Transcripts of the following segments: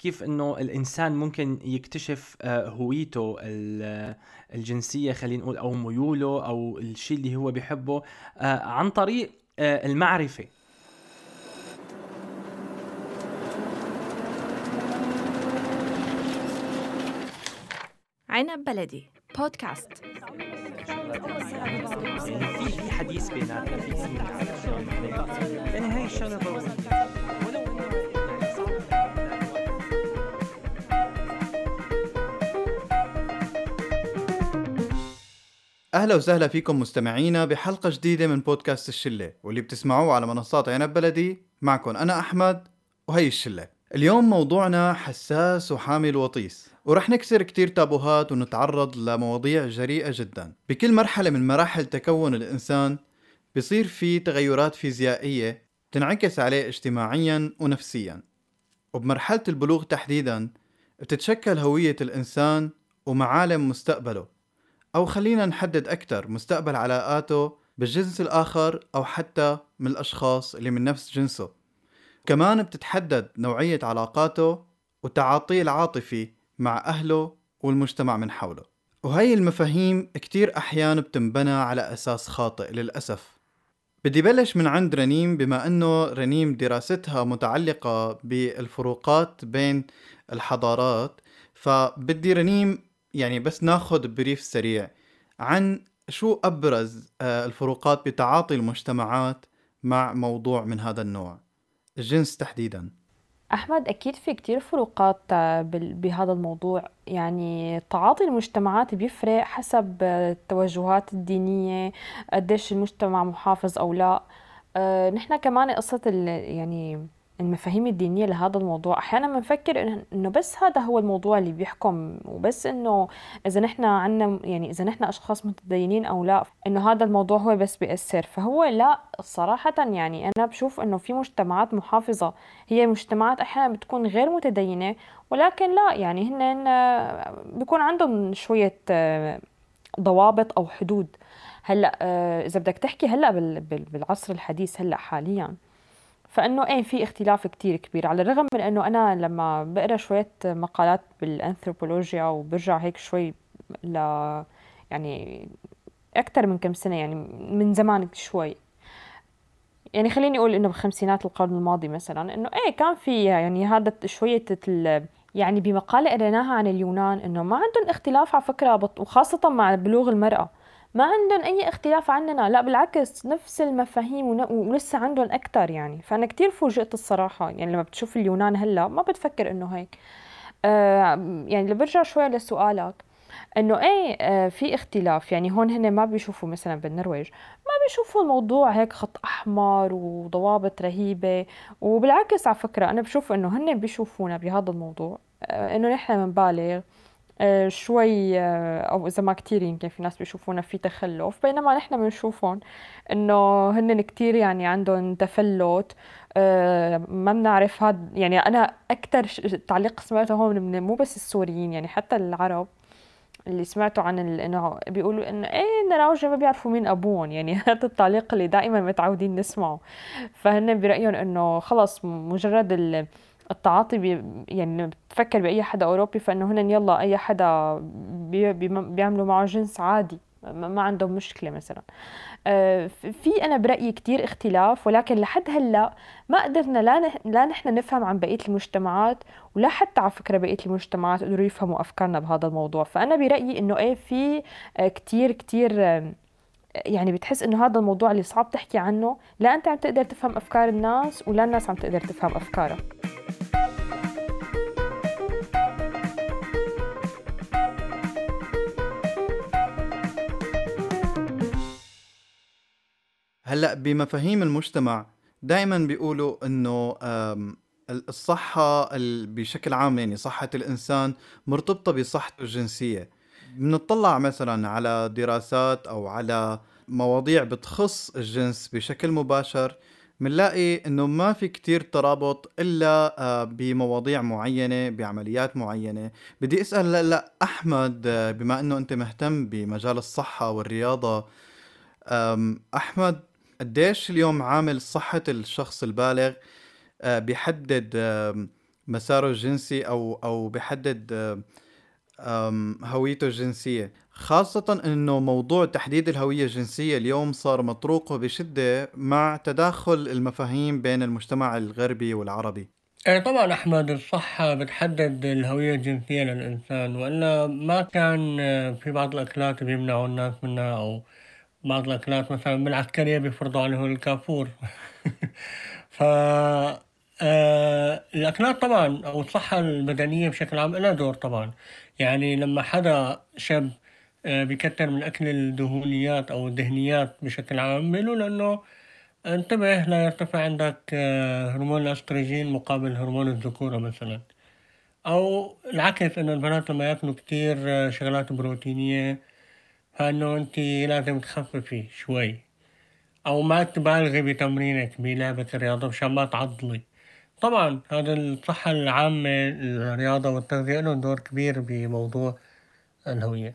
كيف إنه الإنسان ممكن يكتشف آه، هويته الجنسية خلينا نقول أو ميوله أو الشيء اللي هو بيحبه آه، عن طريق المعرفة. عنب بلدي بودكاست. يعني في حديث بيناتنا في يعني هاي الشغله أهلا وسهلا فيكم مستمعينا بحلقة جديدة من بودكاست الشلة واللي بتسمعوه على منصات عنب بلدي معكم أنا أحمد وهي الشلة. اليوم موضوعنا حساس وحامل وطيس ورح نكسر كتير تابوهات ونتعرض لمواضيع جريئة جدا. بكل مرحلة من مراحل تكون الإنسان بصير في تغيرات فيزيائية تنعكس عليه اجتماعيا ونفسيا. وبمرحلة البلوغ تحديدا بتتشكل هوية الإنسان ومعالم مستقبله. أو خلينا نحدد أكثر مستقبل علاقاته بالجنس الآخر أو حتى من الأشخاص اللي من نفس جنسه. كمان بتتحدد نوعية علاقاته وتعاطيه العاطفي مع أهله والمجتمع من حوله. وهي المفاهيم كتير أحيان بتنبنى على أساس خاطئ للأسف. بدي بلش من عند رنيم بما أنه رنيم دراستها متعلقة بالفروقات بين الحضارات فبدي رنيم يعني بس ناخد بريف سريع عن شو أبرز آه، الفروقات بتعاطي المجتمعات مع موضوع من هذا النوع؟ الجنس تحديدا. أحمد أكيد في كتير فروقات آه، بهذا الموضوع. يعني تعاطي المجتمعات بيفرق حسب التوجهات الدينية قديش المجتمع محافظ أو لا. آه، نحن كمان قصة يعني المفاهيم الدينية لهذا الموضوع. أحيانا بنفكر إنه بس هذا هو الموضوع اللي بيحكم وبس إنه إذا نحن عنا يعني إذا نحن أشخاص متدينين أو لا إنه هذا الموضوع هو بس بيأثر. فهو لا صراحة يعني أنا بشوف إنه في مجتمعات محافظة. هي مجتمعات أحيانا بتكون غير متدينة ولكن لا يعني هن بيكون عندهم شوية آه، ضوابط أو حدود. هلأ آه، إذا بدك تحكي هلأ بالعصر الحديث هلأ حاليا. فإنه إيه في اختلاف كتير كبير. على الرغم من إنه أنا لما بقرأ شوية مقالات بالأنثروبولوجيا وبرجع هيك شوي ل يعني أكثر من كم سنة يعني من زمان شوي. يعني خليني أقول إنه بخمسينات القرن الماضي مثلا إنه إيه كان في يعني هذا شوية يعني بمقالة قريناها عن اليونان إنه ما عندهم اختلاف على فكرة وخاصة مع بلوغ المرأة. ما عندهم أي اختلاف عننا. لا بالعكس نفس المفاهيم ولسه عندهم أكثر يعني. فأنا كتير فوجئت الصراحة يعني لما بتشوف اليونان هلأ ما بتفكر إنه هيك. آه يعني اللي برجع شوي لسؤالك. إنه إيه آه في اختلاف؟ يعني هون هن ما بيشوفوا مثلا بالنرويج ما بيشوفوا الموضوع هيك خط أحمر وضوابط رهيبة. وبالعكس على فكرة أنا بشوف إنه هن بيشوفونا بهذا الموضوع. آه إنه نحن بنبالغ شوي آه، أو إذا ما كثير يمكن في ناس بيشوفونا في تخلف بينما نحن بنشوفهم إنه هن كثير يعني عندهم تفلت آه، ما بنعرف هذا يعني أنا أكثر تعليق سمعته هون من مو بس السوريين يعني حتى العرب اللي سمعته عن إنه بيقولوا إنه إيه النراوجه ما بيعرفوا مين أبوهم يعني هذا التعليق اللي دائما متعودين نسمعه. فهن برأيهم إنه خلص مجرد التعاطي بي يعني بتفكر بأي حدا أوروبي فإنه هن يلا أي حدا بي بيعملوا معه جنس عادي ما عندهم مشكلة مثلا. آه، في أنا برأيي كتير اختلاف ولكن لحد هلأ ما قدرنا لا لا نحن نفهم عن بقية المجتمعات ولا حتى على فكرة بقية المجتمعات قدروا يفهموا أفكارنا بهذا الموضوع. فأنا برأيي إنه إيه في آه، كتير كتير يعني بتحس إنه هذا الموضوع اللي صعب تحكي عنه لا أنت عم تقدر تفهم أفكار الناس ولا الناس عم تقدر تفهم افكارها هلأ بمفاهيم المجتمع دائما بيقولوا إنه الصحة بشكل عام يعني صحة الإنسان مرتبطة بصحته الجنسية. بنطلع مثلا على دراسات أو على مواضيع بتخص الجنس بشكل مباشر بنلاقي إنه ما في كتير ترابط إلا بمواضيع معينة بعمليات معينة. بدي أسأل هلأ أحمد بما إنه أنت مهتم بمجال الصحة والرياضة أحمد قديش اليوم عامل صحة الشخص البالغ آه، بيحدد مساره الجنسي أو أو بيحدد هويته الجنسية. خاصة إنه موضوع تحديد الهوية الجنسية اليوم صار مطروق بشدة مع تداخل المفاهيم بين المجتمع الغربي والعربي. إيه طبعا أحمد الصحة بتحدد الهوية الجنسية للإنسان وإلا ما كان آه، في بعض الأكلات بيمنعوا الناس منها أو بعض الأكلات مثلا بالعسكرية بيفرضوا عليهم الكافور. ف آه الأكلات طبعا أو الصحة البدنية بشكل عام لها دور طبعا. يعني لما حدا شاب آه بيكتر من أكل الدهونيات أو الدهنيات بشكل عام بيقولوا له إنه انتبه لا يرتفع عندك آه هرمون الأستروجين مقابل هرمون الذكورة مثلا. أو العكس إنه البنات لما ياكلوا كتير شغلات بروتينية فإنه أنت لازم تخففي شوي. أو ما تبالغي بتمرينك بلعبة الرياضة مشان ما تعضلي. طبعا هذا الصحة العامة الرياضة والتغذية له دور كبير بموضوع الهوية.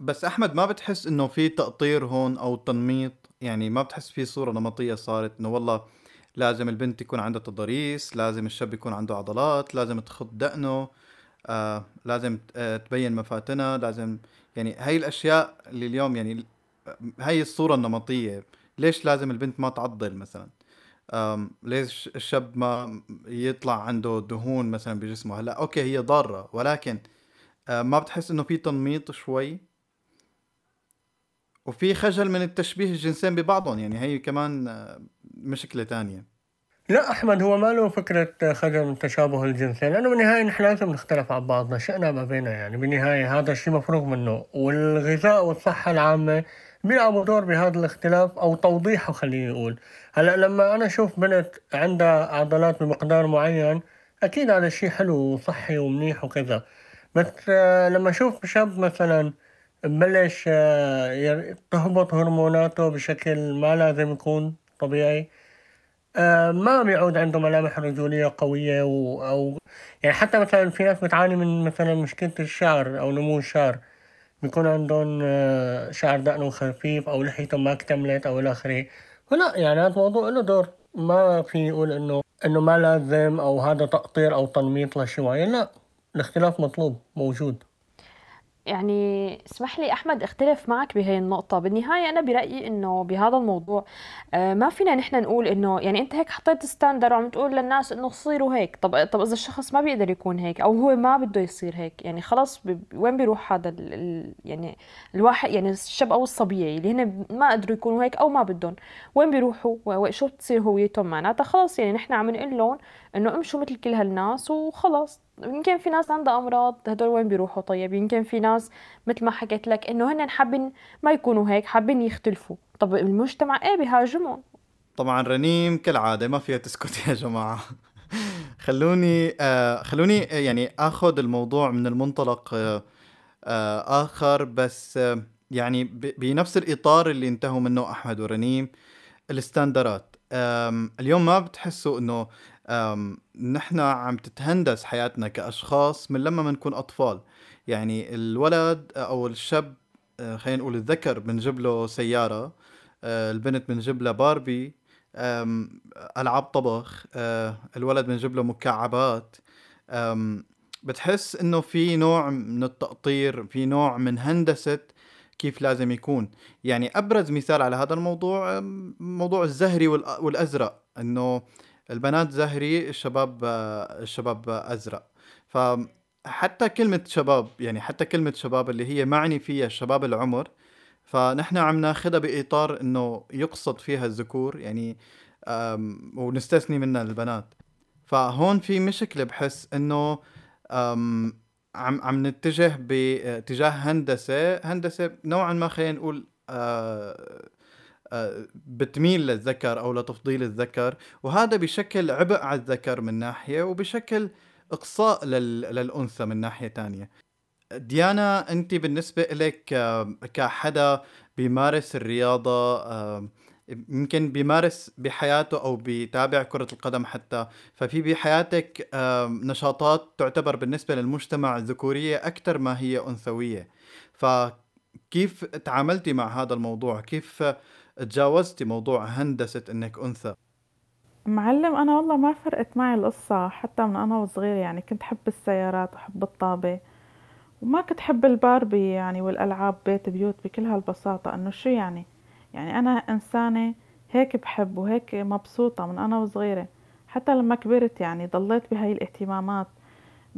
بس أحمد ما بتحس إنه في تقطير هون أو تنميط؟ يعني ما بتحس في صورة نمطية صارت إنه والله لازم البنت يكون عندها تضاريس لازم الشاب يكون عنده عضلات لازم تخط دقنه آه لازم آه تبين مفاتنها لازم يعني هاي الأشياء اللي اليوم يعني هاي الصورة النمطية ليش لازم البنت ما تعضل مثلا؟ ليش الشاب ما يطلع عنده دهون مثلا بجسمه؟ هلأ أوكي هي ضارة ولكن ما بتحس إنه في تنميط شوي؟ وفي خجل من التشبيه الجنسين ببعضهم يعني هي كمان مشكلة تانية. لا أحمد هو ما له فكرة من تشابه الجنسين لأنه بالنهاية نحن لازم نختلف عن بعضنا شئنا ما بينا يعني. بالنهاية هذا الشيء مفروغ منه. والغذاء والصحة العامة بيلعبوا دور بهذا الاختلاف أو توضيحه خليني أقول. هلأ لما أنا أشوف بنت عندها عضلات بمقدار معين أكيد هذا الشيء حلو وصحي ومنيح وكذا. بس آه، لما أشوف شاب مثلا ببلش آه، تهبط هرموناته بشكل ما لازم يكون طبيعي ما بيعود عنده ملامح رجولية قوية أو يعني حتى مثلا في ناس بتعاني من مثلا مشكلة الشعر أو نمو الشعر. بيكون عندهم آه، شعر دقنه خفيف أو لحيتهم ما اكتملت أو إلى آخره. فلا يعني هذا الموضوع له دور. ما في يقول إنه إنه ما لازم أو هذا تقطير أو تنميط لشيء معين. لا الاختلاف مطلوب موجود. يعني اسمح لي أحمد أختلف معك بهي النقطة. بالنهاية أنا برأيي إنه بهذا الموضوع آه، ما فينا نحن نقول إنه يعني أنت هيك حطيت standard وعم تقول للناس إنه صيروا هيك. طب طب إذا الشخص ما بيقدر يكون هيك أو هو ما بده يصير هيك يعني خلص وين بيروح هذا ال... ال... يعني الواحد يعني الشاب أو الصبية اللي هن ما قدروا يكونوا هيك أو ما بدهم وين بيروحوا؟ شو بتصير هويتهم معناتها؟ خلص يعني نحن عم نقول لهم إنه امشوا مثل كل هالناس وخلص يمكن في ناس عندها أمراض هدول وين بيروحوا؟ طيب يمكن في ناس مثل ما حكيت لك إنه هن حابين ما يكونوا هيك حابين يختلفوا. طب المجتمع إيه بيهاجمهم طبعا رنيم كالعادة ما فيها تسكت يا جماعة. خلوني آه خلوني يعني آخذ الموضوع من المنطلق آه آه آخر بس آه يعني بنفس الإطار اللي انتهوا منه أحمد ورنيم الستاندرات. اليوم ما بتحسوا إنه نحن عم تتهندس حياتنا كأشخاص من لما بنكون أطفال. يعني الولد أو الشاب آه، خلينا نقول الذكر بنجيب له سيارة آه، البنت بنجيب لها باربي ألعاب طبخ آه، الولد بنجيب له مكعبات. بتحس إنه في نوع من التقطير في نوع من هندسة كيف لازم يكون. يعني أبرز مثال على هذا الموضوع موضوع الزهري والأزرق. إنه البنات زهري الشباب الشباب أزرق. فحتى كلمة شباب يعني حتى كلمة شباب اللي هي معني فيها شباب العمر فنحن عم ناخذها بإطار إنه يقصد فيها الذكور يعني ونستثني منها البنات. فهون في مشكلة بحس إنه عم عم نتجه باتجاه هندسة. هندسة نوعا ما خلينا نقول آه، بتميل للذكر أو لتفضيل الذكر وهذا بشكل عبء على الذكر من ناحية وبشكل إقصاء للأنثى من ناحية تانية. ديانا أنت بالنسبة لك كحدا بيمارس الرياضة يمكن بيمارس بحياته أو بيتابع كرة القدم حتى ففي بحياتك نشاطات تعتبر بالنسبة للمجتمع ذكورية أكثر ما هي أنثوية. فكيف تعاملتي مع هذا الموضوع؟ كيف تجاوزتي موضوع هندسة إنك أنثى؟ معلم أنا والله ما فرقت معي القصة حتى من أنا وصغيرة يعني كنت حب السيارات وحب الطابة وما كنت حب الباربي يعني والألعاب بيت بيوت بكل هالبساطة. إنه شو يعني؟ يعني أنا إنسانة هيك بحب وهيك مبسوطة من أنا وصغيرة. حتى لما كبرت يعني ضليت بهاي الاهتمامات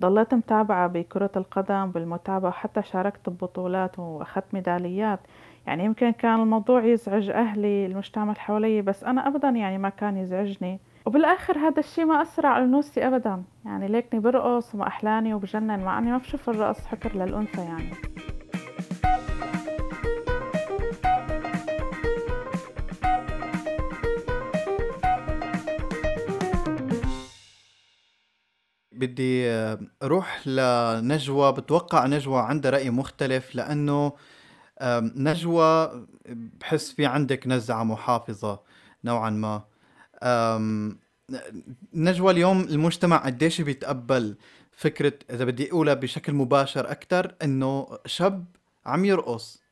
ضليت متابعة بكرة القدم بالمتابعة حتى شاركت ببطولات وأخذت ميداليات. يعني يمكن كان الموضوع يزعج أهلي المجتمع اللي بس أنا أبدا يعني ما كان يزعجني. وبالآخر هذا الشيء ما أثر على أنوثتي أبدا. يعني ليكني برقص وما أحلاني وبجنن مع أني ما بشوف الرقص حكر للأنثى يعني. بدي أروح لنجوى بتوقع نجوى عندها رأي مختلف لأنه نجوى بحس في عندك نزعة محافظة نوعا ما. نجوى اليوم المجتمع قديش بيتقبل فكرة إذا بدي أقولها بشكل مباشر أكثر إنه شاب عم يرقص.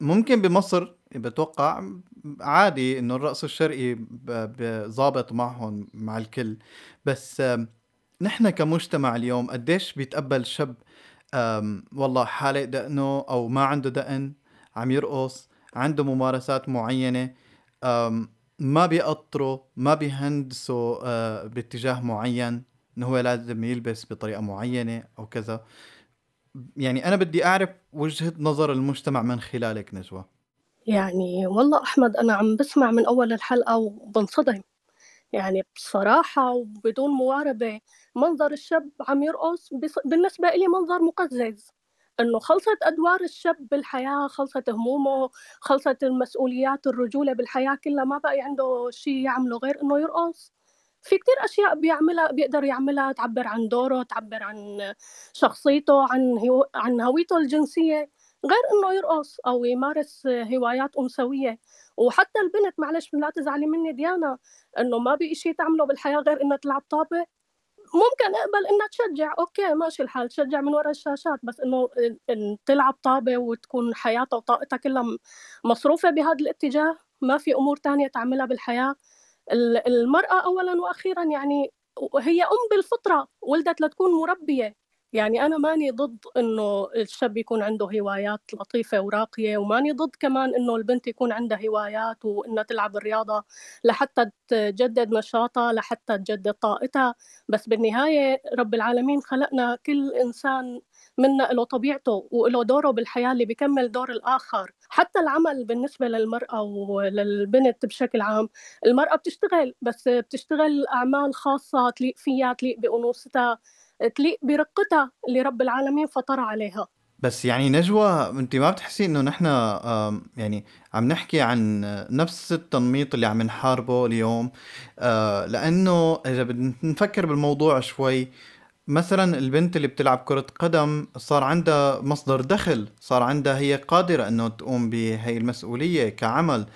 ممكن بمصر بتوقع عادي إنه الرقص الشرقي ظابط معهم مع الكل. بس نحن كمجتمع اليوم قديش بيتقبل شاب والله حالق دقنه أو ما عنده دقن عم يرقص عنده ممارسات معينة آم، ما بيقطره ما بيهندسه آه، باتجاه معين إنه هو لازم يلبس بطريقة معينة أو كذا. يعني أنا بدي أعرف وجهة نظر المجتمع من خلالك نجوى. يعني والله أحمد أنا عم بسمع من أول الحلقة وبنصدم. يعني بصراحة وبدون مواربة منظر الشاب عم يرقص بالنسبة إلي منظر مقزز. إنه خلصت أدوار الشاب بالحياة خلصت همومه خلصت المسؤوليات الرجولة بالحياة كلها ما بقى عنده شيء يعمله غير إنه يرقص. في كتير أشياء بيعملها بيقدر يعملها تعبر عن دوره تعبر عن شخصيته عن هو عن هويته الجنسية غير إنه يرقص أو يمارس هوايات أنثوية وحتى البنت معلش لا تزعلي مني ديانا إنه ما بقي شيء تعمله بالحياة غير انها تلعب طابة. ممكن أقبل إنها تشجع أوكي ماشي الحال تشجع من وراء الشاشات بس إنه إن تلعب طابة وتكون حياتها وطاقتها كلها مصروفة بهذا الاتجاه ما في أمور تانية تعملها بالحياة. ال- المرأة اولا وأخيرا يعني هي أم بالفطرة ولدت لتكون مربية. يعني أنا ماني ضد إنه الشاب يكون عنده هوايات لطيفة وراقية وماني ضد كمان إنه البنت يكون عندها هوايات وإنها تلعب الرياضة لحتى تجدد نشاطها لحتى تجدد طاقتها. بس بالنهاية رب العالمين خلقنا كل إنسان منا له طبيعته وله دوره بالحياة اللي بيكمل دور الآخر. حتى العمل بالنسبة للمرأة وللبنت بشكل عام المرأة بتشتغل بس بتشتغل أعمال خاصة تليق فيها تليق بأنوثتها. تليق برقتها اللي رب العالمين فطرها عليها. بس يعني نجوى انت ما بتحسي إنه نحن يعني عم نحكي عن نفس التنميط اللي عم نحاربه اليوم؟ آه، لأنه إذا بدنا نفكر بالموضوع شوي مثلا البنت اللي بتلعب كرة قدم صار عندها مصدر دخل صار عندها هي قادرة إنه تقوم بهي المسؤولية كعمل.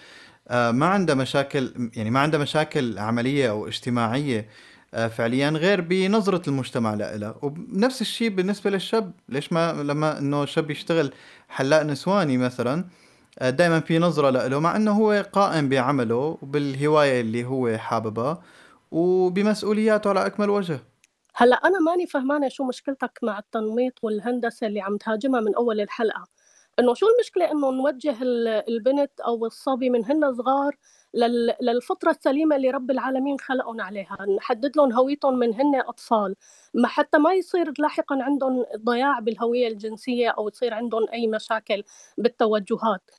آه، ما عندها مشاكل يعني ما عندها مشاكل عملية أو اجتماعية. فعليا غير بنظرة المجتمع لها ونفس الشيء بالنسبة للشاب. ليش ما لما إنه شاب يشتغل حلاق نسواني مثلا دائما في نظرة له مع إنه هو قائم بعمله وبالهواية اللي هو حاببها وبمسؤولياته على أكمل وجه. هلأ أنا ماني فهمانة شو مشكلتك مع التنميط والهندسة اللي عم تهاجمها من أول الحلقة. إنه شو المشكلة إنه نوجه ال- البنت أو الصبي من هن صغار لل- للفطره السليمة اللي رب العالمين خلقهم عليها نحدد لهم هويتهم من هن أطفال. ما حتى ما يصير لاحقا عندهم ضياع بالهوية الجنسية أو يصير عندهم أي مشاكل بالتوجهات.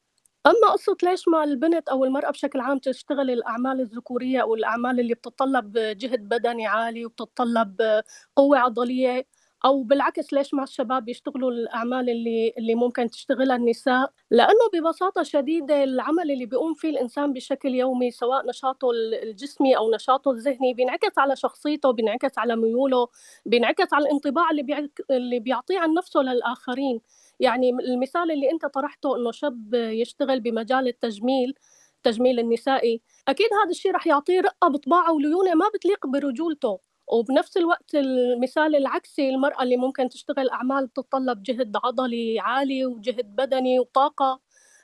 أما قصة ليش ما البنت أو المرأة بشكل عام تشتغل الأعمال الذكورية أو الأعمال اللي بتتطلب جهد بدني عالي وبتتطلب قوة عضلية؟ أو بالعكس ليش ما الشباب يشتغلوا الأعمال اللي اللي ممكن تشتغلها النساء؟ لأنه ببساطة شديدة العمل اللي بيقوم فيه الإنسان بشكل يومي سواء نشاطه الجسمي أو نشاطه الذهني بينعكس على شخصيته بينعكس على ميوله بينعكس على الانطباع اللي بيعك... اللي بيعطيه عن نفسه للآخرين. يعني المثال اللي أنت طرحته إنه شاب يشتغل بمجال التجميل التجميل النسائي أكيد هذا الشيء رح يعطيه رقة بطباعه وليونة ما بتليق برجولته. وبنفس الوقت المثال العكسي المرأة اللي ممكن تشتغل أعمال بتتطلب جهد عضلي عالي وجهد بدني وطاقة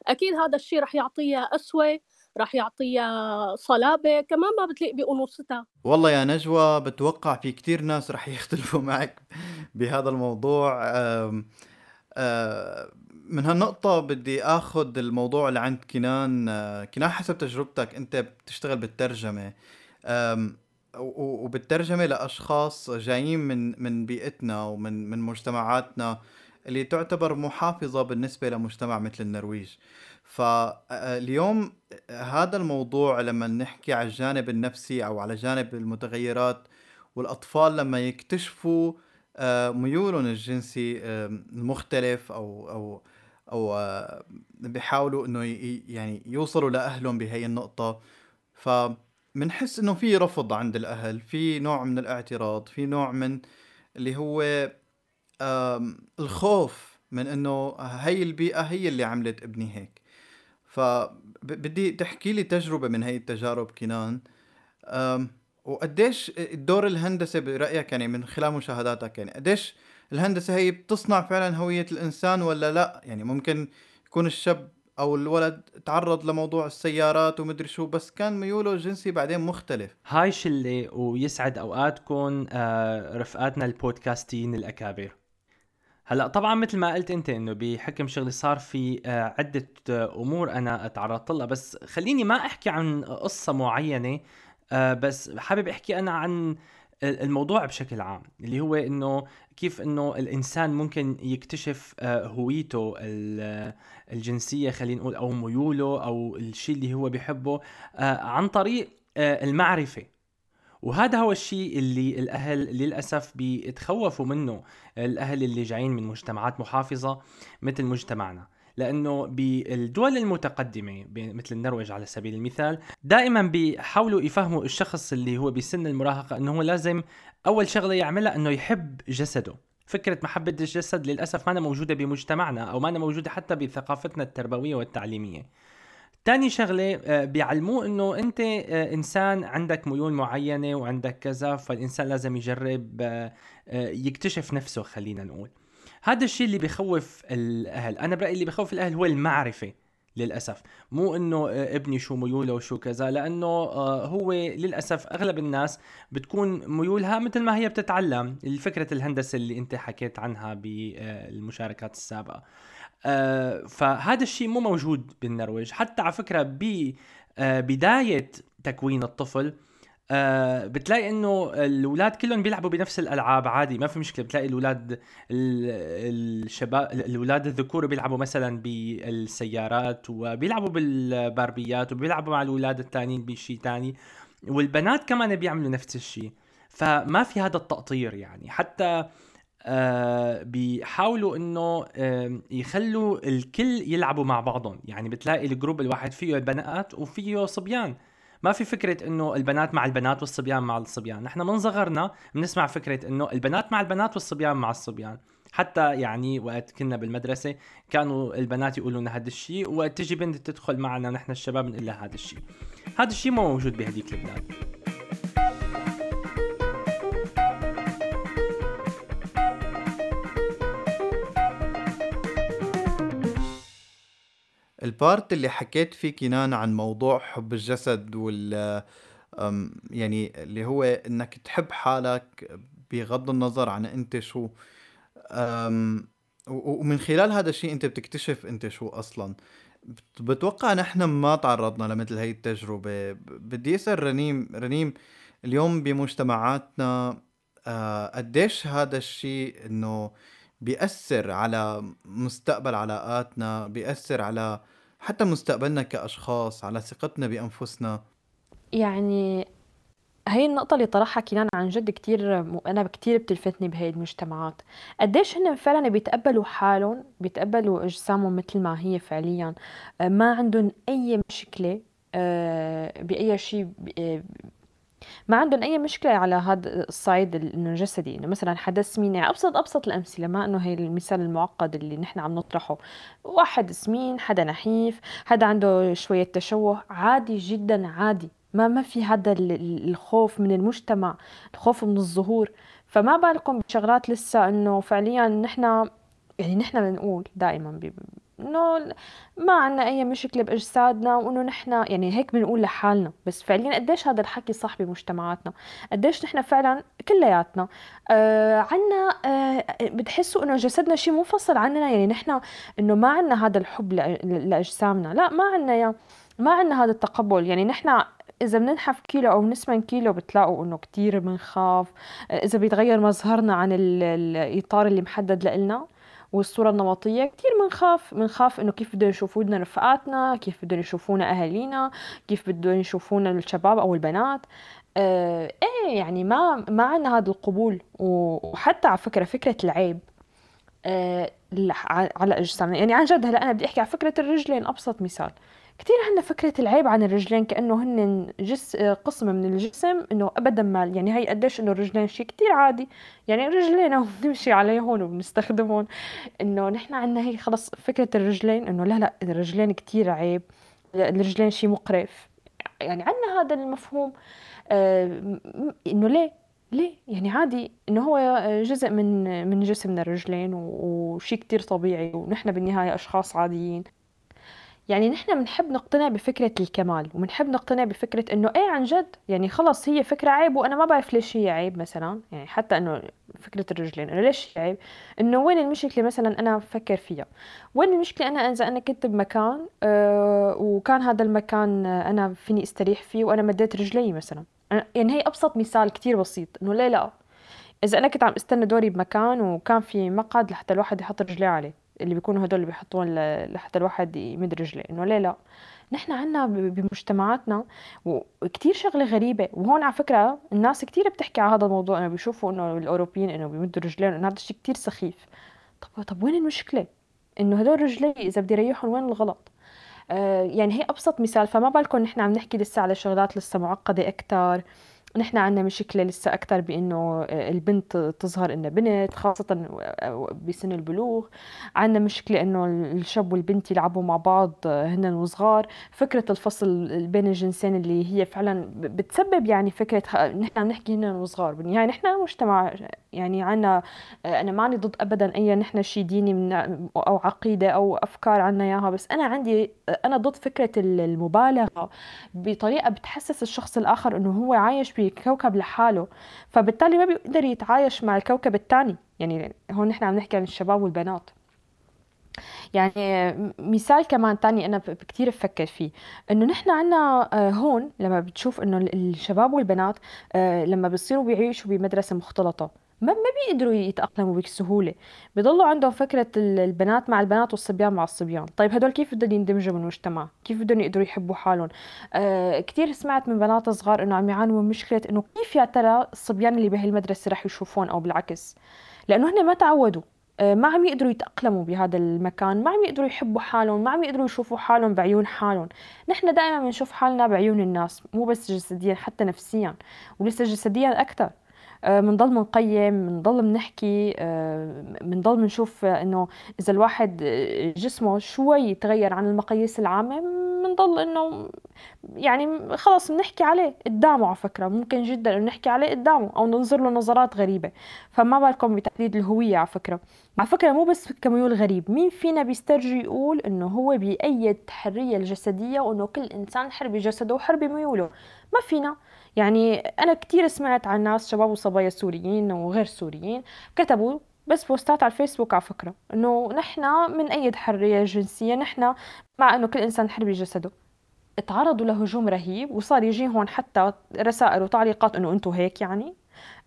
أكيد هذا الشيء رح يعطيها أسوة راح يعطيها صلابة كمان ما بتليق بأنوثتها. والله يا نجوى بتوقع في كتير ناس رح يختلفوا معك بهذا الموضوع. أم أه من هالنقطة بدي آخذ الموضوع اللي عند كنان أه كنان حسب تجربتك أنت بتشتغل بالترجمة. أم وبالترجمة لأشخاص جايين من من بيئتنا ومن من مجتمعاتنا اللي تعتبر محافظة بالنسبة لمجتمع مثل النرويج. فاليوم هذا الموضوع لما نحكي على الجانب النفسي أو على جانب المتغيرات والأطفال لما يكتشفوا آه، ميولهم الجنسي المختلف أو أو أو آه، بيحاولوا إنه يعني يوصلوا لأهلهم بهي النقطة. فبنحس إنه في رفض عند الأهل في نوع من الاعتراض في نوع من اللي هو الخوف من إنه هي البيئة هي اللي عملت ابني هيك. فبدي تحكي لي تجربة من هي التجارب كنان. وقديش دور الهندسة برأيك يعني من خلال مشاهداتك يعني قديش الهندسة هي بتصنع فعلا هوية الإنسان ولا لأ؟ يعني ممكن يكون الشاب أو الولد تعرض لموضوع السيارات ومدري شو بس كان ميوله الجنسي بعدين مختلف. هاي شلة ويسعد اوقاتكم آه، رفقاتنا البودكاستيين الأكابر. هلأ طبعا مثل ما قلت أنت إنه بحكم شغلي صار في آه، عدة آه، أمور أنا تعرضت لها بس خليني ما أحكي عن قصة معينة بس حابب أحكي أنا عن الموضوع بشكل عام اللي هو إنه كيف إنه الإنسان ممكن يكتشف هويته الجنسية خلينا نقول أو ميوله أو الشيء اللي هو بيحبه عن طريق المعرفة. وهذا هو الشيء اللي الأهل للأسف بيتخوفوا منه الأهل اللي جايين من مجتمعات محافظة مثل مجتمعنا. لأنه بالدول المتقدمة مثل النرويج على سبيل المثال دائما بيحاولوا يفهموا الشخص اللي هو بسن المراهقة إنه هو لازم أول شغلة يعملها إنه يحب جسده. فكرة محبة الجسد للأسف ما موجودة بمجتمعنا أو ما موجودة حتى بثقافتنا التربوية والتعليمية. تاني شغلة آه، بيعلموه إنه أنت آه، إنسان عندك ميول معينة وعندك كذا فالإنسان لازم يجرب آه، يكتشف نفسه خلينا نقول. هذا الشيء اللي بخوف الأهل. أنا برأيي اللي بخوف الأهل هو المعرفة للأسف. مو إنه ابني شو ميوله وشو كذا لأنه هو للأسف أغلب الناس بتكون ميولها مثل ما هي بتتعلم. الفكرة الهندسة اللي أنت حكيت عنها بالمشاركات السابقة. آه، فهذا الشيء مو موجود بالنرويج. حتى على فكرة ببدايه آه، تكوين الطفل آه بتلاقي إنه الأولاد كلهم بيلعبوا بنفس الألعاب عادي ما في مشكلة. بتلاقي الأولاد الشباب الأولاد الذكور بيلعبوا مثلا بالسيارات وبيلعبوا بالباربيات وبيلعبوا مع الأولاد الثانيين بشيء ثاني والبنات كمان بيعملوا نفس الشيء فما في هذا التقطير يعني. حتى آه بيحاولوا إنه يخلوا الكل يلعبوا مع بعضهم. يعني بتلاقي الجروب الواحد فيه بنات وفيه صبيان. ما في فكرة إنه البنات مع البنات والصبيان مع الصبيان. نحن من صغرنا بنسمع فكرة إنه البنات مع البنات والصبيان مع الصبيان. حتى يعني وقت كنا بالمدرسة كانوا البنات يقولوا لنا هذا الشيء وقت تجي بنت تدخل معنا نحن الشباب بنقول لها هذا الشيء هذا الشيء مو موجود بهديك البلاد. ال part اللي حكيت فيه كنان عن موضوع حب الجسد وال يعني اللي هو إنك تحب حالك بغض النظر عن أنت شو. ومن خلال هذا الشيء أنت بتكتشف أنت شو أصلا. بتوقع نحن ما تعرضنا لمثل هي التجربة. بدي أسأل رنيم رنيم اليوم بمجتمعاتنا آه، قديش هذا الشيء إنه بيأثر على مستقبل علاقاتنا بيأثر على حتى مستقبلنا كأشخاص على ثقتنا بأنفسنا. يعني هي النقطة اللي طرحها كنان عن جد كتير أنا كتير بتلفتني بهي المجتمعات. قديش هن فعلا بيتقبلوا حالهم بيتقبلوا أجسامهم مثل ما هي فعليا. ما عندهم أي مشكلة آه، بأي شيء ما عندهم أي مشكلة على هذا الصعيد إنه الجسدي إنه مثلا حدا سمين يعني ابسط أبسط الأمثلة ما إنه هي المثال المعقد اللي نحن عم نطرحه. واحد سمين حدا نحيف حدا عنده شوية تشوه عادي جدا عادي. ما ما في هذا الخوف من المجتمع الخوف من الظهور. فما بالكم بشغلات لسه إنه فعليا نحن يعني نحن بنقول دائما إنه ما عنا أي مشكلة بأجسادنا وإنه نحن يعني هيك بنقول لحالنا. بس فعليا قديش هذا الحكي صح بمجتمعاتنا؟ قديش نحن فعلا كلياتنا؟ آه عنا آه بتحسوا إنه جسدنا شيء منفصل عننا؟ يعني نحن إنه ما عنا هذا الحب لأجسامنا. لا ما عنا يا ما عنا هذا التقبل. يعني نحن إذا بننحف كيلو أو نسمن كيلو بتلاقوا إنه كتير بنخاف. إذا بيتغير مظهرنا عن الإطار اللي محدد لإلنا والصورة النمطية كتير بنخاف بنخاف إنه كيف بدهم يشوفونا رفقاتنا كيف بدهم يشوفونا أهالينا كيف بدهم يشوفونا الشباب أو البنات. آه إيه يعني ما ما عنا هذا القبول وحتى على فكرة فكرة العيب. آه على أجسامنا. يعني عن جد هلأ أنا بدي أحكي على فكرة الرجلين أبسط مثال. كتير عنا فكرة العيب عن الرجلين كأنه هن جس قسم من الجسم إنه أبدا ما يعني هي قديش إنه الرجلين شيء كتير عادي. يعني رجلينا وبنمشي عليهم وبنستخدمهم إنه نحن عنا هي خلص فكرة الرجلين إنه لا لا الرجلين كتير عيب. الرجلين شيء مقرف. يعني عنا هذا المفهوم. آه إنه ليه؟ ليه؟ يعني عادي إنه هو جزء من من جسمنا الرجلين وشيء كتير طبيعي ونحن بالنهاية أشخاص عاديين. يعني نحن بنحب نقتنع بفكرة الكمال وبنحب نقتنع بفكرة إنه إيه عن جد يعني خلص هي فكرة عيب وأنا ما بعرف ليش هي عيب مثلا يعني حتى إنه فكرة الرجلين إنه ليش هي عيب؟ إنه وين المشكلة مثلا أنا بفكر فيها؟ وين المشكلة أنا إذا أنا كنت بمكان آه وكان هذا المكان أنا فيني أستريح فيه وأنا مديت رجلي مثلا؟ يعني هي أبسط مثال كتير بسيط إنه ليه لا؟ إذا أنا كنت عم استنى دوري بمكان وكان في مقعد لحتى الواحد يحط رجليه عليه. اللي بيكونوا هدول اللي بيحطون لحتى الواحد يمد رجله. إنه ليه لا نحن عنا بمجتمعاتنا وكتير شغلة غريبة. وهون على فكرة الناس كتير بتحكي على هذا الموضوع. إنه بيشوفوا إنه الأوروبيين إنه بيمدوا رجلين إنه هذا الشيء كتير سخيف. طب طب وين المشكلة؟ إنه هدول رجلي إذا بدي ريحهم وين الغلط؟ آه يعني هي أبسط مثال. فما بالكم نحن عم نحكي لسه على شغلات لسه معقدة أكتر. نحن عندنا مشكلة لسه أكثر بإنه البنت تظهر إنها بنت خاصة بسن البلوغ. عندنا مشكلة إنه الشاب والبنت يلعبوا مع بعض هن وصغار. فكرة الفصل بين الجنسين اللي هي فعلا بتسبب يعني فكرة نحن عم نحكي هن وصغار. بالنهاية نحن مجتمع يعني عنا أنا ماني ضد أبدا أي نحن شي ديني من أو عقيدة أو أفكار عنا إياها. بس أنا عندي أنا ضد فكرة المبالغة بطريقة بتحسس الشخص الآخر إنه هو عايش في كوكب لحاله فبالتالي ما بيقدر يتعايش مع الكوكب الثاني يعني هون نحن عم نحكي عن الشباب والبنات. يعني مثال كمان تاني أنا كتير بفكر فيه. إنه نحن عنا آه، هون لما بتشوف إنه الشباب والبنات آه، لما بيصيروا بيعيشوا بمدرسة مختلطة ما ما بيقدروا يتأقلموا بسهولة. بضلوا عندهم فكرة البنات مع البنات والصبيان مع الصبيان. طيب هدول كيف بدهم يندمجوا بالمجتمع كيف بدهم يقدروا يحبوا حالهم؟ آه كثير سمعت من بنات صغار إنه عم يعانوا من مشكلة إنه كيف يا ترى الصبيان اللي بهالمدرسة رح يشوفون أو بالعكس؟ لأنه هن ما تعودوا. آه، ما عم يقدروا يتأقلموا بهذا المكان. ما عم يقدروا يحبوا حالهم. ما عم يقدروا يشوفوا حالهم بعيون حالهم. نحن دائما بنشوف حالنا بعيون الناس مو بس جسديا حتى نفسيا ولسه جسديا أكثر بنضل آه، بنقيم بنضل بنحكي بنضل آه، بنشوف إنه إذا الواحد آه، جسمه شوي يتغير عن المقاييس العامة بنضل إنه يعني خلص بنحكي عليه قدامه على فكرة. ممكن جدا إنه نحكي عليه قدامه أو ننظر له نظرات غريبة. فما بالكم بتحديد الهوية على فكرة. على فكرة مو بس كميول غريب مين فينا بيسترجي يقول إنه هو بيأيد الحريه الجسدية وإنه كل إنسان حر بجسده وحر بميوله؟ ما فينا. يعني أنا كتير سمعت عن ناس شباب وصبايا سوريين وغير سوريين كتبوا بس بوستات على الفيسبوك على فكرة إنه نحن من ايد حرية جنسية نحن مع إنه كل إنسان حر بجسده تعرضوا لهجوم رهيب وصار يجي هون حتى رسائل وتعليقات إنه أنتم هيك يعني.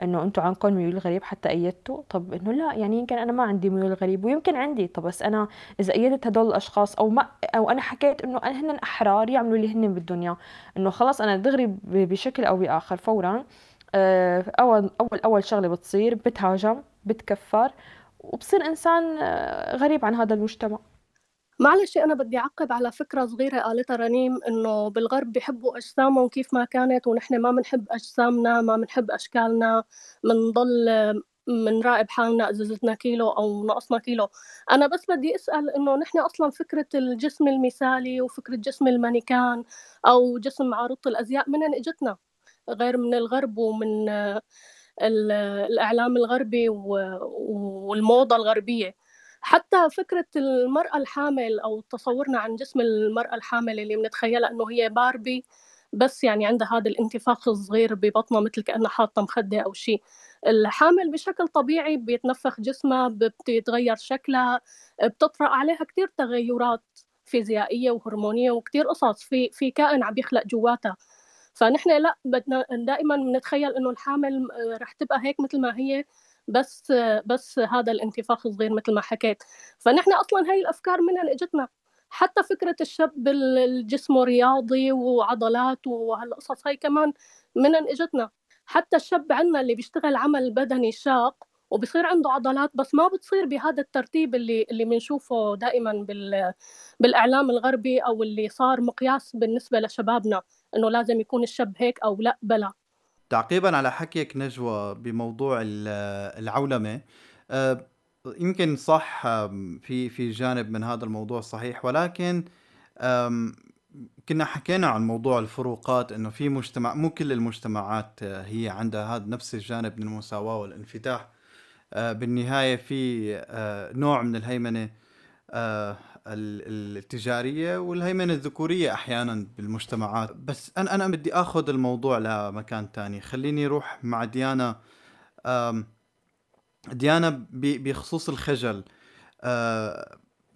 إنه أنتم عندكم ميول غريب حتى أيدتوا. طب إنه لا يعني يمكن أنا ما عندي ميول غريب ويمكن عندي. طب بس أنا إذا أيدت هدول الأشخاص أو ما أو أنا حكيت إنه هن أحرار يعملوا اللي هن بدهم اياه إنه خلص أنا دغري بشكل أو بآخر فورا آه، أول أول أول شغلة بتصير بتهاجم بتكفر وبصير إنسان آه، غريب عن هذا المجتمع. معلش أنا بدي أعقب على فكرة صغيرة قالتها رنيم إنه بالغرب بيحبوا أجسامهم كيف ما كانت ونحن ما بنحب أجسامنا ما بنحب أشكالنا بنضل بنراقب حالنا إذا زدنا كيلو أو نقصنا كيلو. أنا بس بدي أسأل إنه نحن أصلا فكرة الجسم المثالي وفكرة جسم المانيكان أو جسم عارضة الأزياء منين إجتنا؟ غير من الغرب ومن الإعلام الغربي والموضة الغربية. حتى فكرة المرأة الحامل أو تصورنا عن جسم المرأة الحامل اللي بنتخيلها إنه هي باربي بس يعني عندها هذا الانتفاخ الصغير ببطنها مثل كأنها حاطة مخدة أو شيء. الحامل بشكل طبيعي بيتنفخ جسمها بتتغير شكلها بتطرأ عليها كتير تغيرات فيزيائية وهرمونية وكتير قصص. في في كائن عم يخلق جواتها. فنحن لا بدنا دائما بنتخيل إنه الحامل آه، رح تبقى هيك مثل ما هي. بس بس هذا الانتفاخ الصغير مثل ما حكيت. فنحن أصلا هاي الأفكار منها اجتنا حتى فكرة الشاب الجسم رياضي وعضلات وهالقصص هاي كمان منها اجتنا حتى الشاب عنا اللي بيشتغل عمل بدني شاق وبصير عنده عضلات بس ما بتصير بهذا الترتيب اللي اللي بنشوفه دائما بال بالإعلام الغربي أو اللي صار مقياس بالنسبة لشبابنا إنه لازم يكون الشاب هيك أو لأ بلا. تعقيبا على حكيك نجوى بموضوع العولمة. آه، يمكن صح في في جانب من هذا الموضوع صحيح ولكن كنا حكينا عن موضوع الفروقات إنه في مجتمع مو كل المجتمعات هي عندها هذا نفس الجانب من المساواة والانفتاح. بالنهاية في نوع من الهيمنة. التجارية والهيمنة الذكورية أحيانا بالمجتمعات. بس أنا أنا بدي أخذ الموضوع لمكان تاني. خليني أروح مع ديانا. ديانا بخصوص الخجل.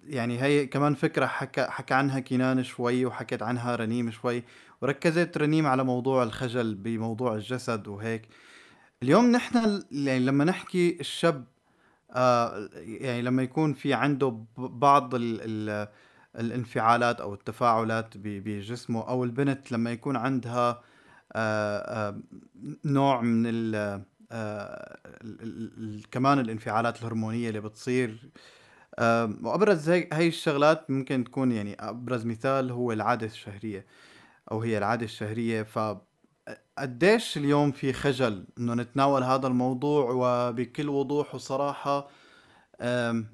يعني هي كمان فكرة حكى حكى عنها كنان شوي وحكت عنها رنيم شوي. وركزت رنيم على موضوع الخجل بموضوع الجسد وهيك. اليوم نحن يعني لما نحكي الشاب آه يعني لما يكون في عنده بعض ال ال الانفعالات أو التفاعلات بجسمه أو البنت لما يكون عندها آه آه نوع من ال كمان الانفعالات الهرمونية اللي بتصير وأبرز هي الشغلات ممكن تكون يعني أبرز مثال هو العادة الشهرية أو هي العادة الشهرية. ف قديش اليوم في خجل إنه نتناول هذا الموضوع وبكل وضوح وصراحة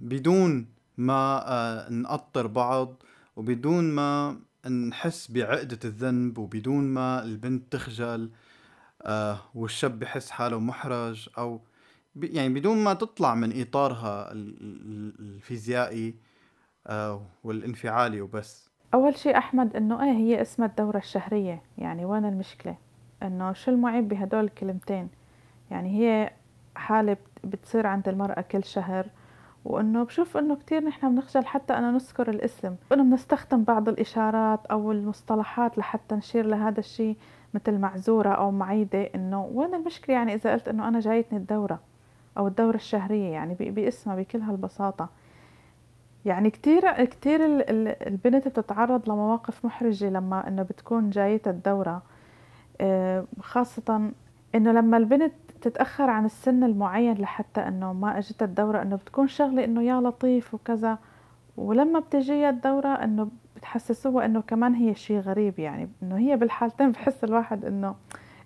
بدون ما آه، نقطر بعض وبدون ما نحس بعقدة الذنب وبدون ما البنت تخجل آه، والشاب بحس حاله محرج أو يعني بدون ما تطلع من إطارها الفيزيائي آه، والانفعالي وبس. أول شيء أحمد إنه إيه هي اسمها الدورة الشهرية؟ يعني وين المشكلة؟ إنه شو المعيب بهدول الكلمتين؟ يعني هي حالة بتصير عند المرأة كل شهر وإنه بشوف إنه كثير نحن بنخجل حتى انه نذكر الاسم. وانه بنستخدم بعض الإشارات أو المصطلحات لحتى نشير لهذا الشيء مثل معزورة أو معيدة إنه وين المشكلة؟ يعني إذا قلت إنه أنا جايتني الدورة أو الدورة الشهرية يعني باسمها بكل هالبساطة. يعني كتير كتير البنت بتتعرض لمواقف محرجة لما إنه بتكون جايتها الدورة. خاصة إنه لما البنت تتأخر عن السن المعين لحتى إنه ما أجتها الدورة إنه بتكون شغلة إنه يا لطيف وكذا. ولما بتجيها الدورة إنه بتحسسوها إنه كمان هي شيء غريب يعني إنه هي بالحالتين بحس الواحد إنه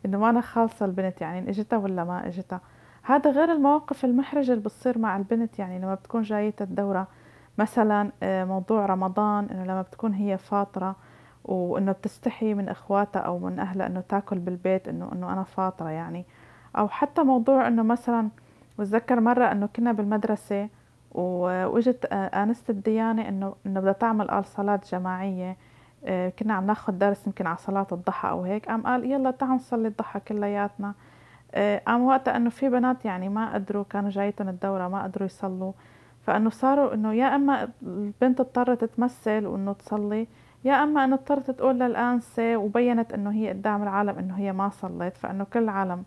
إنه ما أنا خالصة البنت يعني إن إجتها ولا ما إجتها. هذا غير المواقف المحرجة اللي بتصير مع البنت يعني لما بتكون جاية الدورة مثلا آه، موضوع رمضان إنه لما بتكون هي فاطرة. وإنه بتستحي من إخواتها أو من أهلها إنه تاكل بالبيت انه إنه أنا فاطرة يعني. أو حتى موضوع إنه مثلا بتذكر مرة إنه كنا بالمدرسة وإجت آه، انسة الديانة انه إنه بدها تعمل قال صلاة جماعية. آه، كنا عم ناخذ درس يمكن على صلاة الضحى أو هيك. قام قال يلا تعال نصلي الضحى كلياتنا. قام وقتها إنه في بنات يعني ما قدروا كانوا جايتهم الدورة ما قدروا يصلوا. فإنه صاروا إنه يا إما البنت اضطرت تمثل وإنه تصلي يا أما انه اضطرت تقول للآنسة وبينت إنه هي قدام العالم إنه هي ما صلت فإنه كل العالم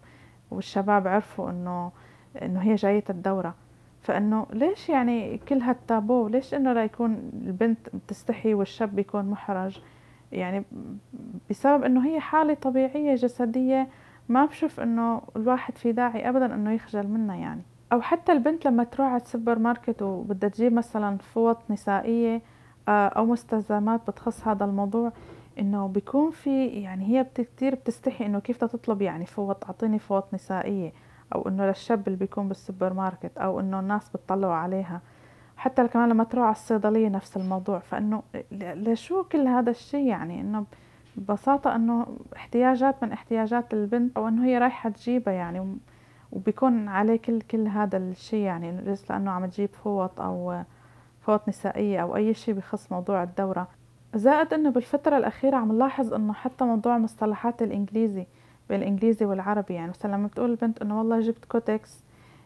والشباب عرفوا إنه إنه هي جاية الدورة. فإنه ليش يعني كل هالتابو؟ ليش إنه لا يكون البنت بتستحي والشاب بيكون محرج؟ يعني بسبب إنه هي حالة طبيعية جسدية ما بشوف إنه الواحد في داعي ابدا إنه يخجل منها يعني. أو حتى البنت لما تروح على السوبر ماركت وبدها تجيب مثلا فوط نسائية أو مستلزمات بتخص هذا الموضوع إنه بيكون في يعني هي كثير بتستحي إنه كيف تطلب يعني فوط أعطيني فوط نسائية أو إنه للشاب اللي بيكون بالسوبر ماركت أو إنه الناس بتطلعوا عليها. حتى كمان لما تروح على الصيدلية نفس الموضوع. فإنه لشو كل هذا الشيء يعني إنه ببساطة إنه احتياجات من احتياجات البنت أو إنه هي رايحة تجيبها يعني وبيكون عليه كل كل هذا الشيء يعني بس لأنه عم تجيب فوط أو فوط نسائية أو أي شيء بخص موضوع الدورة. زائد إنه بالفترة الأخيرة عم نلاحظ إنه حتى موضوع مصطلحات الإنجليزي بالإنجليزي والعربي يعني مثلا لما بتقول البنت إنه والله جبت Kotex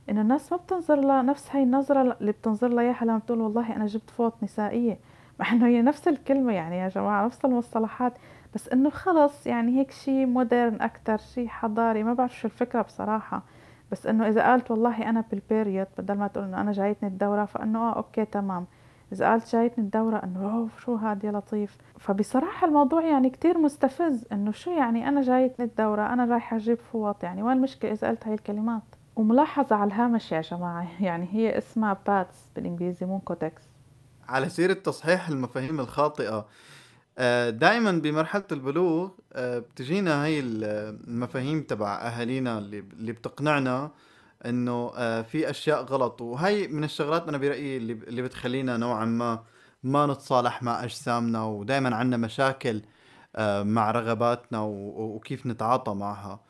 إنه الناس ما بتنظر لها نفس هاي النظرة اللي بتنظر لها إياها لما بتقول والله أنا جبت فوط نسائية. مع إنه هي نفس الكلمة يعني يا جماعة نفس المصطلحات بس إنه خلص يعني هيك شي modern أكتر شي حضاري ما بعرف شو الفكرة بصراحة. بس إنه إذا قالت والله أنا بال period بدل ما تقول إنه أنا جايتني الدورة فإنه آه okay تمام. إذا قالت جايتني الدورة إنه اوف شو هاد يا لطيف. فبصراحة الموضوع يعني كتير مستفز إنه شو يعني أنا جايتني الدورة أنا رايحة أجيب فوط؟ يعني وين المشكلة إذا قلت هاي الكلمات؟ وملاحظة على الهامش يا جماعة يعني هي اسمها pads بالإنجليزي مو Kotex على سيرة تصحيح المفاهيم الخاطئة دائما بمرحلة البلوغ آه، بتجينا هاي المفاهيم تبع أهالينا اللي اللي بتقنعنا إنه آه، في أشياء غلط. وهي من الشغلات أنا برأيي اللي بتخلينا نوعا ما ما نتصالح مع أجسامنا ودائما عندنا مشاكل مع رغباتنا وكيف نتعاطى معها.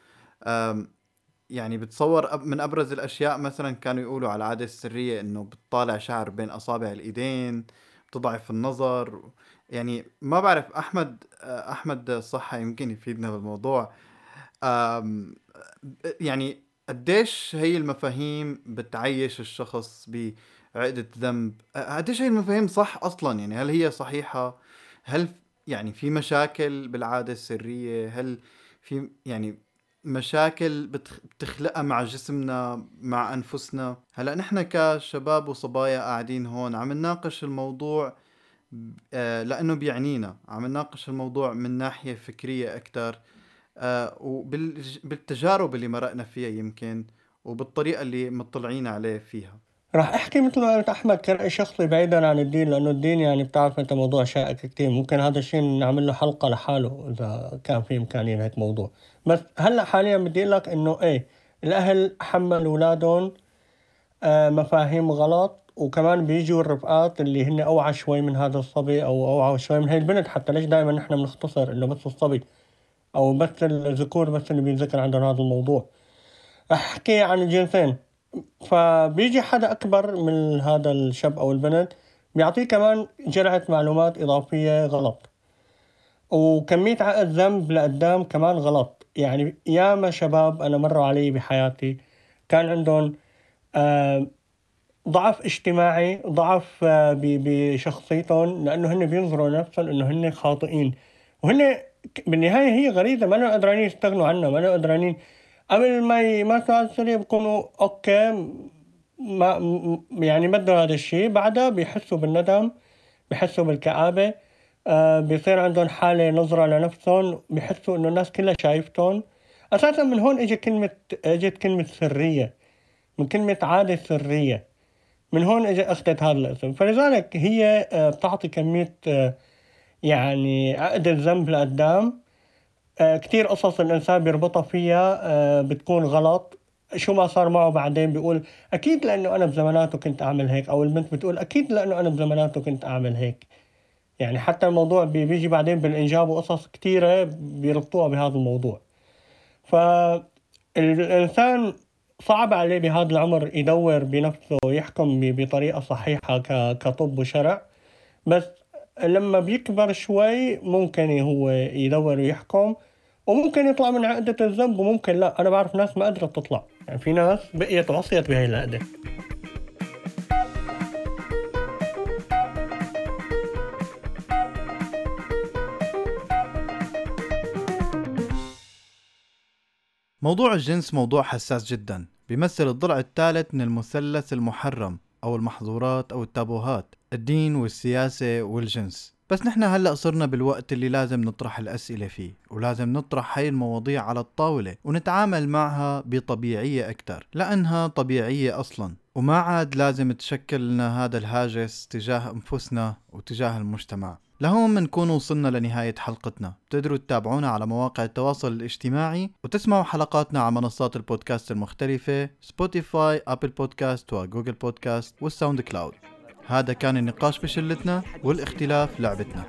يعني بتصور من أبرز الأشياء مثلا كانوا يقولوا على العادة السرية إنه بتطالع شعر بين أصابع الإيدين بتضعف النظر يعني ما بعرف أحمد أحمد صحة يمكن يفيدنا بالموضوع. يعني قديش هي المفاهيم بتعيش الشخص بعقدة ذنب؟ قديش هي المفاهيم صح أصلا؟ يعني هل هي صحيحة؟ هل يعني في مشاكل بالعادة السرية؟ هل في يعني مشاكل بتخلقها مع جسمنا مع أنفسنا؟ هلأ نحن كشباب وصبايا قاعدين هون عم نناقش الموضوع آه، لأنه بيعنينا. عم نناقش الموضوع من ناحية فكرية أكثر آه، وبالتجارب اللي مرقنا فيها يمكن وبالطريقة اللي مطلعين عليه فيها. راح أحكي مثل ما قلت أحمد كرأي شخصي بعيدا عن الدين لأنه الدين يعني بتعرف أنت موضوع شائك كثير ممكن هذا الشيء نعمل له حلقة لحاله إذا كان في إمكانية هيك موضوع. بس هلأ حاليا بدي أقول لك إنه إيه الأهل حملوا أولادهم آه مفاهيم غلط. وكمان بيجوا الرفقات اللي هن أوعى شوي من هذا الصبي أو أوعى شوي من هي البنت. حتى ليش دائما نحن بنختصر إنه بس الصبي أو بس الذكور بس اللي بينذكر عندهم هذا الموضوع. أحكي عن الجنسين. فبيجي حدا أكبر من هذا الشاب أو البنت بيعطيه كمان جرعة معلومات إضافية غلط. وكمية عقد ذنب لقدام كمان غلط. يعني ياما شباب أنا مروا علي بحياتي كان عندهم آه ضعف اجتماعي ضعف آه بشخصيتهم لأنه هن بينظروا نفسهم إنه هن خاطئين. وهن بالنهاية هي غريزة ما قدرانين يستغنوا عنها ما قدرانين. قبل ما ما سريع بيكونوا أوكي ما يعني بدوا هذا الشيء. بعدها بيحسوا بالندم بيحسوا بالكآبة آه بيصير عندهم حالة نظرة لنفسهم بيحسوا إنه الناس كلها شايفتهم. أساسا من هون إجت كلمة إجت كلمة سرية من كلمة عادة سرية. من هون اجت اخذت هذا الاسم. فلذلك هي آه بتعطي كمية آه يعني عقد الذنب لقدام آه، كتير قصص الإنسان بيربطها فيها بتكون غلط. شو ما صار معه بعدين بيقول أكيد لأنه أنا بزماناته كنت أعمل هيك. أو البنت بتقول أكيد لأنه أنا بزماناته كنت أعمل هيك. يعني حتى الموضوع بيجي بعدين بالإنجاب وقصص كتيرة بيربطوها بهذا الموضوع. فالإنسان صعب عليه بهذا العمر يدور بنفسه يحكم بطريقة صحيحة كطب وشرع. بس لما بيكبر شوي ممكن هو يدور ويحكم وممكن يطلع من عقدة الذنب وممكن لا. أنا بعرف ناس ما قدرت تطلع. يعني في ناس بقيت وصيت بهي العقدة. موضوع الجنس موضوع حساس جدا بيمثل الضلع الثالث من المثلث المحرم أو المحظورات أو التابوهات الدين والسياسة والجنس. بس نحن هلأ صرنا بالوقت اللي لازم نطرح الأسئلة فيه ولازم نطرح هاي المواضيع على الطاولة ونتعامل معها بطبيعية أكتر لأنها طبيعية أصلا. وما عاد لازم تشكل لنا هذا الهاجس تجاه أنفسنا وتجاه المجتمع. لهون منكون وصلنا لنهاية حلقتنا. بتقدروا تتابعونا على مواقع التواصل الاجتماعي وتسمعوا حلقاتنا على منصات البودكاست المختلفة Spotify Apple Podcast و Google Podcast وال SoundCloud هذا كان النقاش بشلتنا والاختلاف لعبتنا.